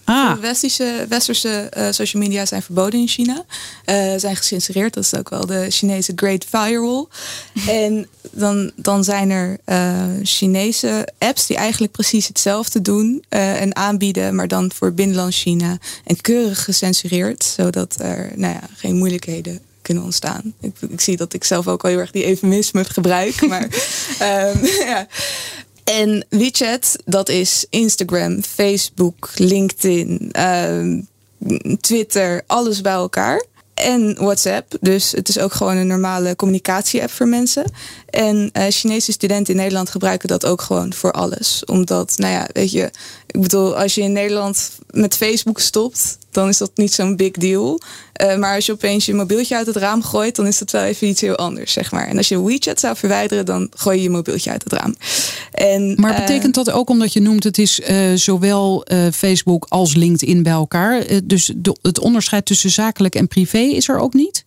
Ah. Westerse, westerse uh, social media zijn verboden in China. Uh, zijn gecensureerd. Dat is ook wel de Chinese Great Firewall. (laughs) en dan, dan zijn er uh, Chinese apps die eigenlijk precies hetzelfde doen en aanbieden, maar dan voor binnenland China. En keurig gecensureerd, zodat er nou ja, geen moeilijkheden kunnen ontstaan. Ik, ik, zie dat ik zelf ook al heel erg die eufemisme gebruik. maar um, (laughs) (laughs) ja. En WeChat, dat is Instagram, Facebook, LinkedIn, uh, Twitter, alles bij elkaar. En WhatsApp. Dus het is ook gewoon een normale communicatie-app voor mensen. En uh, Chinese studenten in Nederland gebruiken dat ook gewoon voor alles. Omdat, nou ja, weet je, ik bedoel, als je in Nederland met Facebook stopt, dan is dat niet zo'n big deal. Uh, maar als je opeens je mobieltje uit het raam gooit, dan is dat wel even iets heel anders, zeg maar. En als je WeChat zou verwijderen, dan gooi je je mobieltje uit het raam. En, maar betekent dat ook omdat je noemt, het is uh, zowel Facebook als LinkedIn bij elkaar. dus het onderscheid tussen zakelijk en privé is er ook niet?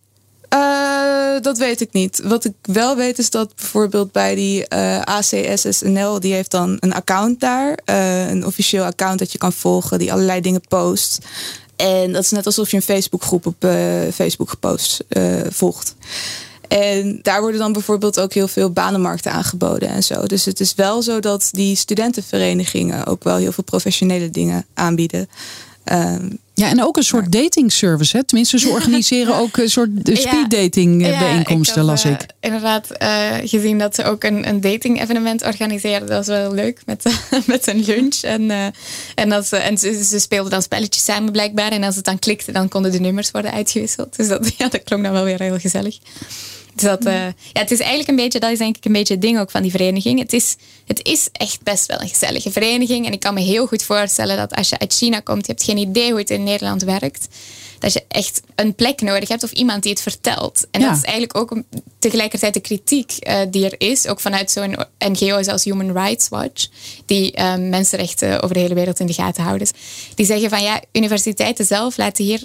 Uh, dat weet ik niet. Wat ik wel weet is dat bijvoorbeeld bij die uh, ACSSNL, die heeft dan een account daar. Uh, een officieel account dat je kan volgen, die allerlei dingen post. En dat is net alsof je een Facebookgroep op Facebook gepost volgt. En daar worden dan bijvoorbeeld ook heel veel banenmarkten aangeboden en zo. Dus het is wel zo dat die studentenverenigingen ook wel heel veel professionele dingen aanbieden. Ehm, ja, en ook een soort dating service. Hè? Tenminste, ze (laughs) organiseren ook een soort speed dating eh, bijeenkomsten, las ik. Uh, inderdaad, uh, gezien dat ze ook een, een dating evenement organiseren. Dat was wel leuk met, (laughs) met een lunch. En, en, dat ze, en ze, ze, speelden dan spelletjes samen blijkbaar. En als het dan klikte, dan konden de nummers worden uitgewisseld. Dus dat, (laughs) ja, dat klonk dan wel weer heel gezellig. Dus dat, uh, ja, het is eigenlijk een beetje, dat is denk ik een beetje het ding ook van die vereniging. Het is, het is echt best wel een gezellige vereniging. En ik kan me heel goed voorstellen dat als je uit China komt, je hebt geen idee hoe het in Nederland werkt. Dat je echt een plek nodig hebt of iemand die het vertelt. En dat is eigenlijk ook tegelijkertijd de kritiek uh, die er is, ook vanuit zo'n NGO zoals Human Rights Watch, die uh, mensenrechten over de hele wereld in de gaten houden. Die zeggen van ja, universiteiten zelf laten hier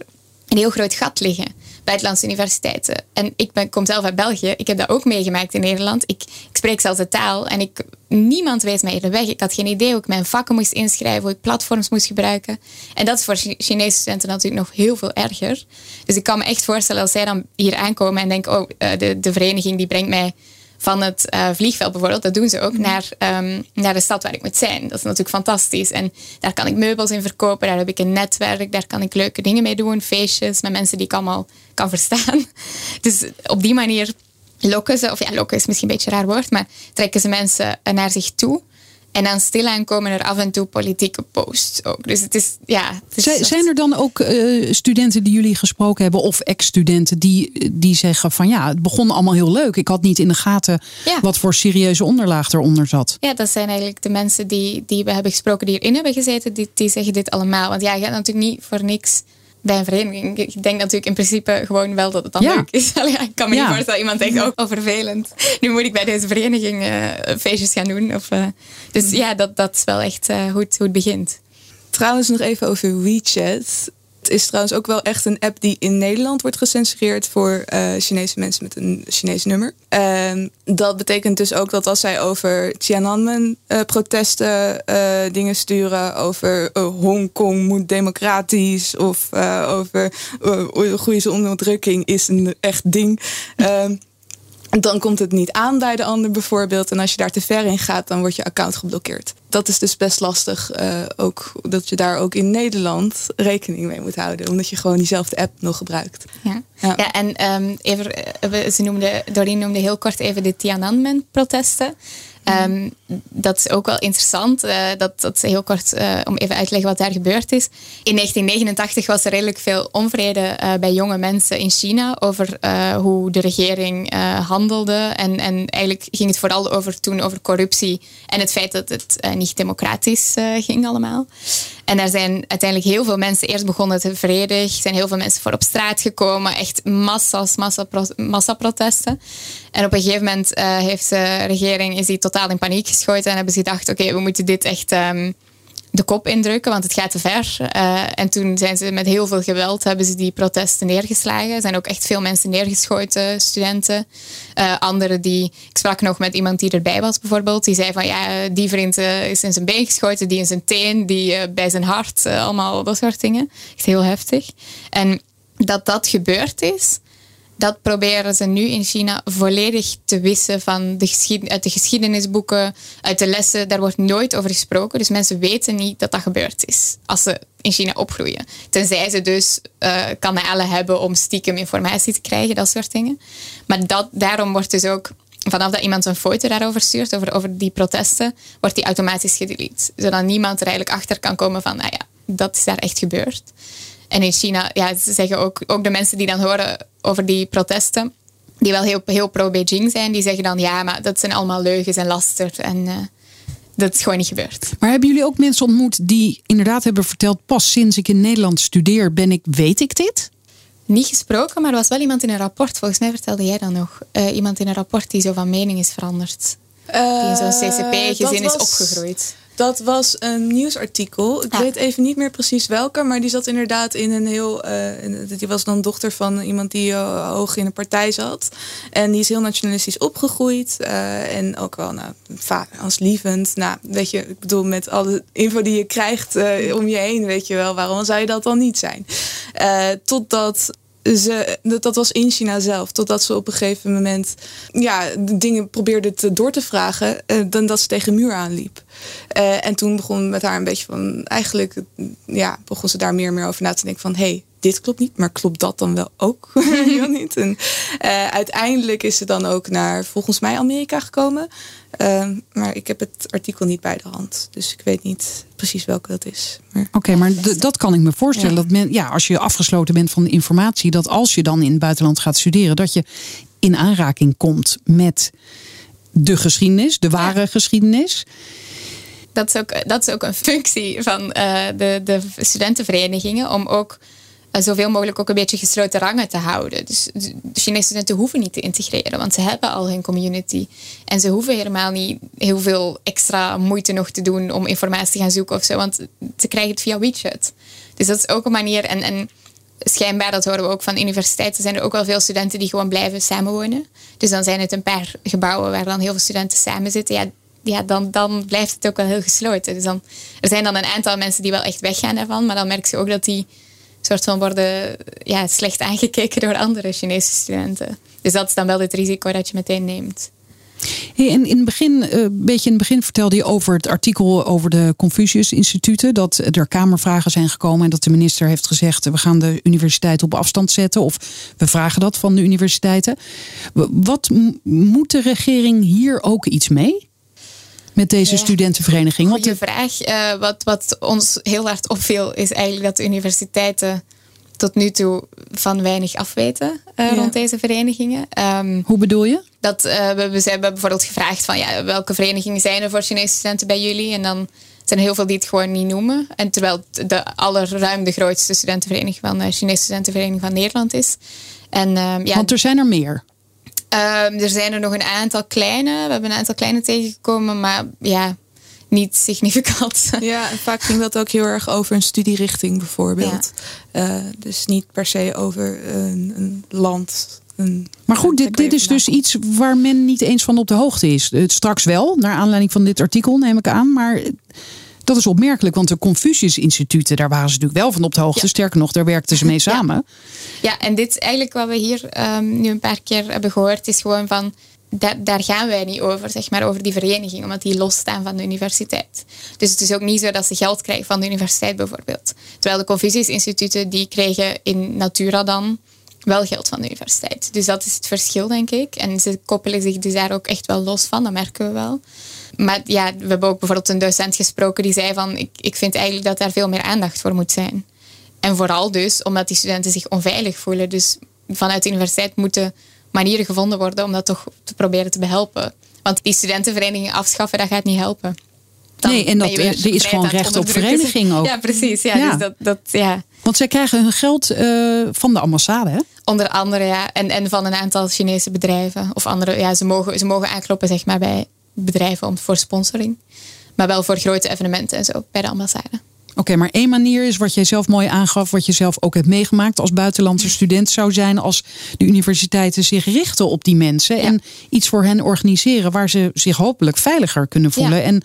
een heel groot gat liggen buitenlandse universiteiten. En ik ben, kom zelf uit België. Ik heb dat ook meegemaakt in Nederland. Ik, ik spreek zelfs de taal en ik, niemand wees mij de weg. Ik had geen idee hoe ik mijn vakken moest inschrijven, hoe ik platforms moest gebruiken. En dat is voor Chinese studenten natuurlijk nog heel veel erger. Dus ik kan me echt voorstellen als zij dan hier aankomen en denken, oh, eh, de, de vereniging die brengt mij van het uh, vliegveld bijvoorbeeld, dat doen ze ook, naar, um, naar de stad waar ik moet zijn. Dat is natuurlijk fantastisch. En daar kan ik meubels in verkopen, daar heb ik een netwerk, daar kan ik leuke dingen mee doen, feestjes met mensen die ik allemaal kan verstaan. (laughs) Dus op die manier lokken ze, of ja, lokken is misschien een beetje een raar woord, maar trekken ze mensen naar zich toe. En dan stilaan komen er af en toe politieke posts ook. Dus het is, ja. Het is zijn er dan ook uh, studenten die jullie gesproken hebben, of ex-studenten, die, die zeggen van ja, het begon allemaal heel leuk. Ik had niet in de gaten wat voor serieuze onderlaag eronder zat. Ja, dat zijn eigenlijk de mensen die, die we hebben gesproken, die erin hebben gezeten, die, die zeggen dit allemaal. Want ja, je gaat natuurlijk niet voor niks bij een vereniging. Ik denk natuurlijk in principe gewoon wel dat het dan leuk is. (laughs) ik kan me niet voorstellen dat iemand denkt, oh, vervelend. Nu moet ik bij deze vereniging uh, feestjes gaan doen. Of, uh, dus ja, dat, dat is wel echt uh, hoe, het, hoe het begint. Trouwens nog even over WeChat. Is trouwens ook wel echt een app die in Nederland wordt gecensureerd voor uh, Chinese mensen met een Chinees nummer. Uh, dat betekent dus ook dat als zij over Tiananmen-protesten uh, dingen sturen, over Hongkong moet democratisch of over goede onderdrukking is een echt ding. Ehm, dan komt het niet aan bij de ander bijvoorbeeld. En als je daar te ver in gaat, dan wordt je account geblokkeerd. Dat is dus best lastig. Uh, ook dat je daar ook in Nederland rekening mee moet houden. Omdat je gewoon diezelfde app nog gebruikt. Ja, ja. ja en um, even, eh, ze noemde, Doreen noemde heel kort even de Tiananmen-protesten. Um, dat is ook wel interessant. Uh, dat, dat heel kort uh, om even uit te leggen wat daar gebeurd is. In 1989 was er redelijk veel onvrede uh, bij jonge mensen in China over hoe de regering handelde. En, en eigenlijk ging het vooral over toen over corruptie en het feit dat het niet democratisch ging allemaal. En daar zijn uiteindelijk heel veel mensen eerst begonnen te vredig. zijn heel veel mensen voor op straat gekomen. Echt massa's, massa, massaprotesten. En op een gegeven moment heeft de regering is die totaal in paniek geschoten en hebben ze gedacht: oké, we moeten dit echt um, de kop indrukken, want het gaat te ver. Uh, en toen zijn ze met heel veel geweld hebben ze die protesten neergeslagen. Er zijn ook echt veel mensen neergeschoten, studenten. Uh, anderen die, ik sprak nog met iemand die erbij was bijvoorbeeld, die zei van ja, die vriend uh, is in zijn been geschoten, die in zijn teen, die bij zijn hart, allemaal dat soort dingen. Echt heel heftig. En dat dat gebeurd is, dat proberen ze nu in China volledig te wissen van de uit de geschiedenisboeken, uit de lessen. Daar wordt nooit over gesproken. Dus mensen weten niet dat dat gebeurd is als ze in China opgroeien. Tenzij ze dus uh, kanalen hebben om stiekem informatie te krijgen, dat soort dingen. Maar dat, daarom wordt dus ook vanaf dat iemand een foto daarover stuurt, over, over die protesten, wordt die automatisch gedelete. Zodat niemand er eigenlijk achter kan komen van, nou ja, dat is daar echt gebeurd. En in China, ja, ze zeggen ook, ook de mensen die dan horen over die protesten, die wel heel, heel pro-Beijing zijn, die zeggen dan ja, maar dat zijn allemaal leugens en laster. En uh, dat is gewoon niet gebeurd. Maar hebben jullie ook mensen ontmoet die inderdaad hebben verteld, pas sinds ik in Nederland studeer, ben ik, weet ik dit? Niet gesproken, maar er was wel iemand in een rapport, volgens mij vertelde jij dan nog, uh, iemand in een rapport die zo van mening is veranderd. die in zo'n Eh, CCP-gezin dat is opgegroeid. Dat was een nieuwsartikel. Ik weet even niet meer precies welke, maar die zat inderdaad in een heel. eh, die was dan dochter van iemand die eh, hoog in een partij zat. En die is heel nationalistisch opgegroeid. eh, en ook wel nou, als lievend. Nou, weet je, ik bedoel, met alle info die je krijgt om je heen, weet je wel, waarom zou je dat dan niet zijn? Totdat ze, dat, was in China zelf. Totdat ze op een gegeven moment ja, dingen probeerde te, door te vragen. eh, dan dat ze tegen een muur aanliep. Eh, en toen begon met haar een beetje van. Eigenlijk ja, begon ze daar meer en meer over na te denken. Van hé, hey, dit klopt niet. Maar klopt dat dan wel ook? (laughs) Wel niet? En, eh, uiteindelijk is ze dan ook naar volgens mij Amerika gekomen. Eh, maar ik heb het artikel niet bij de hand. Dus ik weet niet precies welke dat is. Maar, Oké, maar d- dat kan ik me voorstellen. Ja. Dat men, ja, als je afgesloten bent van de informatie, dat als je dan in het buitenland gaat studeren, dat je in aanraking komt met de geschiedenis, de ware geschiedenis. Dat is ook, dat is ook een functie van eh, de, de studentenverenigingen om ook zoveel mogelijk ook een beetje gesloten rangen te houden. Dus de Chinese studenten hoeven niet te integreren, want ze hebben al hun community. En ze hoeven helemaal niet heel veel extra moeite nog te doen om informatie te gaan zoeken of zo, want ze krijgen het via WeChat. Dus dat is ook een manier. En, en schijnbaar, dat horen we ook van universiteiten, zijn er ook wel veel studenten die gewoon blijven samenwonen. Dus dan zijn het een paar gebouwen waar dan heel veel studenten samen zitten. Ja, ja dan, dan blijft het ook wel heel gesloten. Dus dan, er zijn dan een aantal mensen die wel echt weggaan daarvan, maar dan merk je ook dat die soort van worden ja, slecht aangekeken door andere Chinese studenten. Dus dat is dan wel het risico dat je meteen neemt. Hey, in het begin, eh, een beetje in het begin vertelde je over het artikel over de Confucius-instituten. Dat er kamervragen zijn gekomen en dat de minister heeft gezegd: we gaan de universiteit op afstand zetten. Of we vragen dat van de universiteiten. Wat moet de regering hier ook iets mee? Met deze Ja. studentenvereniging? Want de- vraag. Eh, wat, wat ons heel hard opviel is eigenlijk dat de universiteiten tot nu toe van weinig afweten eh, Ja. rond deze verenigingen. Ehm, hoe bedoel je? dat, eh, we, we hebben bijvoorbeeld gevraagd van ja, welke verenigingen zijn er voor Chinese studenten bij jullie? En dan zijn er heel veel die het gewoon niet noemen. En terwijl het de allerruim de grootste studentenvereniging van de Chinese studentenvereniging van Nederland is. En ehm, ja, Want er zijn er meer. Ehm, er zijn er nog een aantal kleine. We hebben een aantal kleine tegengekomen, maar ja, niet significant. (laughs) Ja, en vaak ging dat ook heel erg over een studierichting bijvoorbeeld. Eh, dus niet per se over een, een land. Een, Maar goed, dit, dit is dus iets waar men niet eens van op de hoogte is. Eh, Straks wel, naar aanleiding van dit artikel neem ik aan. Maar dat is opmerkelijk, want de Confucius-instituten, daar waren ze natuurlijk wel van op de hoogte. Ja. Sterker nog, daar werkten ze mee (laughs) samen. Ja, en dit is eigenlijk wat we hier ehm, nu een paar keer hebben gehoord, is gewoon van. Daar, daar gaan wij niet over, zeg maar, over die vereniging, omdat die losstaan van de universiteit. Dus het is ook niet zo dat ze geld krijgen van de universiteit bijvoorbeeld. Terwijl de Confucius-instituten, die kregen in Natura dan wel geld van de universiteit. Dus dat is het verschil, denk ik. En ze koppelen zich dus daar ook echt wel los van, dat merken we wel. Maar ja, we hebben ook bijvoorbeeld een docent gesproken die zei van... ik, ik vind eigenlijk dat daar veel meer aandacht voor moet zijn. En vooral dus omdat die studenten zich onveilig voelen. Dus vanuit de universiteit moeten manieren gevonden worden om dat toch te proberen te behelpen. Want die studentenverenigingen afschaffen, dat gaat niet helpen. Dan Nee, en dat, er is gewoon recht op vereniging ook. Ja, precies. Ja, Ja. Dus dat, dat, ja. Want zij krijgen hun geld eh, van de ambassade, hè? Onder andere, ja. En, en van een aantal Chinese bedrijven. Of andere, ja, ze mogen, ze mogen aankloppen zeg maar, bij bedrijven om, voor sponsoring. Maar wel voor grote evenementen en zo, bij de ambassade. Oké, maar één manier is wat jij zelf mooi aangaf, wat je zelf ook hebt meegemaakt als buitenlandse student, zou zijn als de universiteiten zich richten op die mensen en iets voor hen organiseren waar ze zich hopelijk veiliger kunnen voelen Ja. en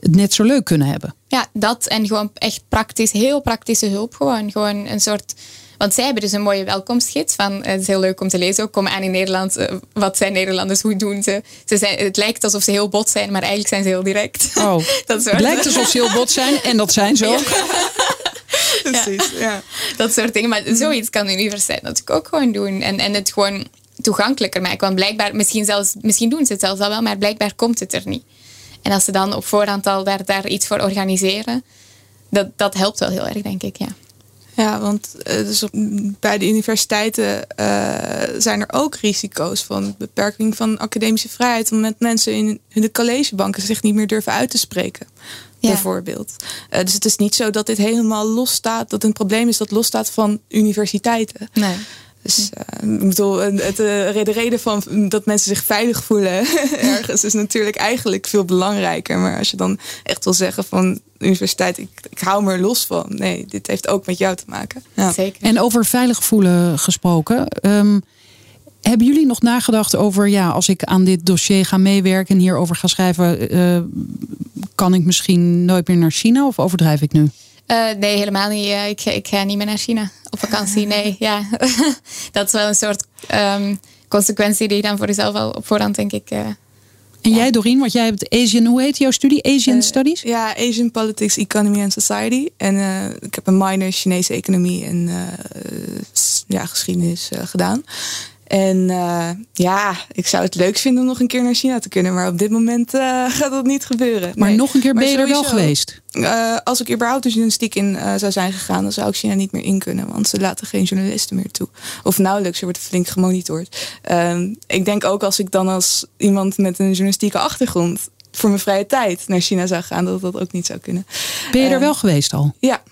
het net zo leuk kunnen hebben. Ja, dat en gewoon echt praktisch, heel praktische hulp. Gewoon, gewoon een soort. Want zij hebben dus een mooie welkomstgids van. eh, Het is heel leuk om te lezen. Ook kom aan in Nederland. eh, Wat zijn Nederlanders? Hoe doen ze? ze zijn, het lijkt alsof ze heel bot zijn, maar eigenlijk zijn ze heel direct. Oh, (laughs) dat soort, het lijkt alsof ze heel bot zijn en dat zijn ze ook. (laughs) Precies, ja. dat soort dingen. Maar zoiets kan de universiteit natuurlijk ook gewoon doen. En, en het gewoon toegankelijker maken. Want blijkbaar, misschien, zelfs, misschien doen ze het zelfs al wel, maar blijkbaar komt het er niet. En als ze dan op voorhand al daar, daar iets voor organiseren, dat, dat helpt wel heel erg, denk ik. Ja. Ja, want eh, dus op- bij de universiteiten eh, zijn er ook risico's van beperking van academische vrijheid. Omdat mensen in de collegebanken zich niet meer durven uit te spreken. Ja. Bijvoorbeeld. Eh, dus het is niet zo dat dit helemaal losstaat, dat het een probleem is dat losstaat van universiteiten. Nee. Dus uh, ik bedoel, het, de reden van dat mensen zich veilig voelen (laughs) ergens is natuurlijk eigenlijk veel belangrijker. Maar als je dan echt wil zeggen van universiteit, ik, ik hou me er los van. Nee, dit heeft ook met jou te maken. Ja. Zeker. En over veilig voelen gesproken. Um, hebben jullie nog nagedacht over, ja, als ik aan dit dossier ga meewerken en hierover ga schrijven, uh, kan ik misschien nooit meer naar China of overdrijf ik nu? Uh, nee, helemaal niet. ik, ik ga niet meer naar China op vakantie. Nee, (laughs) ja. (laughs) dat is wel een soort um, consequentie die je dan voor jezelf al op voorhand, denk ik. En jij, Doreen, want jij hebt Asian, hoe heet jouw studie? Asian Studies? Ja, Asian Politics, Economy and Society. En ik heb een minor Chinese economie en ja, geschiedenis gedaan. En uh, ja, ik zou het leuk vinden om nog een keer naar China te kunnen. Maar op dit moment uh, (laughs) gaat dat niet gebeuren. Maar nog een keer ben je er wel geweest? Uh, als ik überhaupt de journalistiek in zou zijn gegaan... dan zou ik China niet meer in kunnen. Want ze laten geen journalisten meer toe. Of nauwelijks, er wordt flink gemonitord. Ehm, ik denk ook als ik dan als iemand met een journalistieke achtergrond... voor mijn vrije tijd naar China zou gaan... dat dat ook niet zou kunnen. Ben je er wel geweest al? Ja,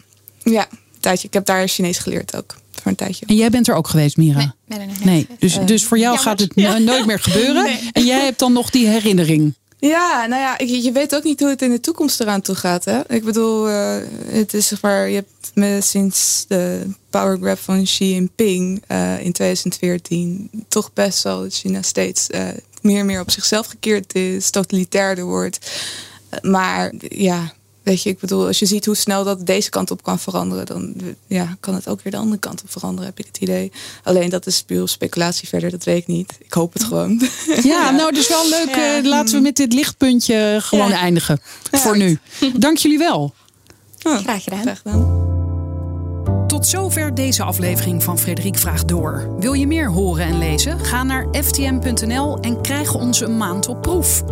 ja. Tijdje. Ik heb daar Chinees geleerd ook voor een tijdje. En jij bent er ook geweest, Mira? Nee, nee, nee. Dus, dus voor jou gaat het nooit meer (laughs) gebeuren. En jij hebt dan nog die herinnering. Ja, nou ja, je weet ook niet hoe het in de toekomst eraan toe gaat. Hè? Ik bedoel, uh, het is zeg maar, je hebt me sinds de power grab van Xi Jinping uh, in 2014 toch best wel dat China steeds meer en meer op zichzelf gekeerd is, totalitairder wordt. Maar ja, Weet je, ik bedoel, als je ziet hoe snel dat deze kant op kan veranderen, dan ja, kan het ook weer de andere kant op veranderen, heb ik het idee. Alleen dat is puur speculatie verder, dat weet ik niet. Ik hoop het gewoon. (laughs) Ja, nou, dus wel leuk. Eh, laten we met dit lichtpuntje gewoon eindigen. Voor nu. (laughs) Dank jullie wel. Graag gedaan. Graag gedaan. Tot zover deze aflevering van Frederik Vraagt Door. Wil je meer horen en lezen? Ga naar ftm.nl en krijg ons een maand op proef.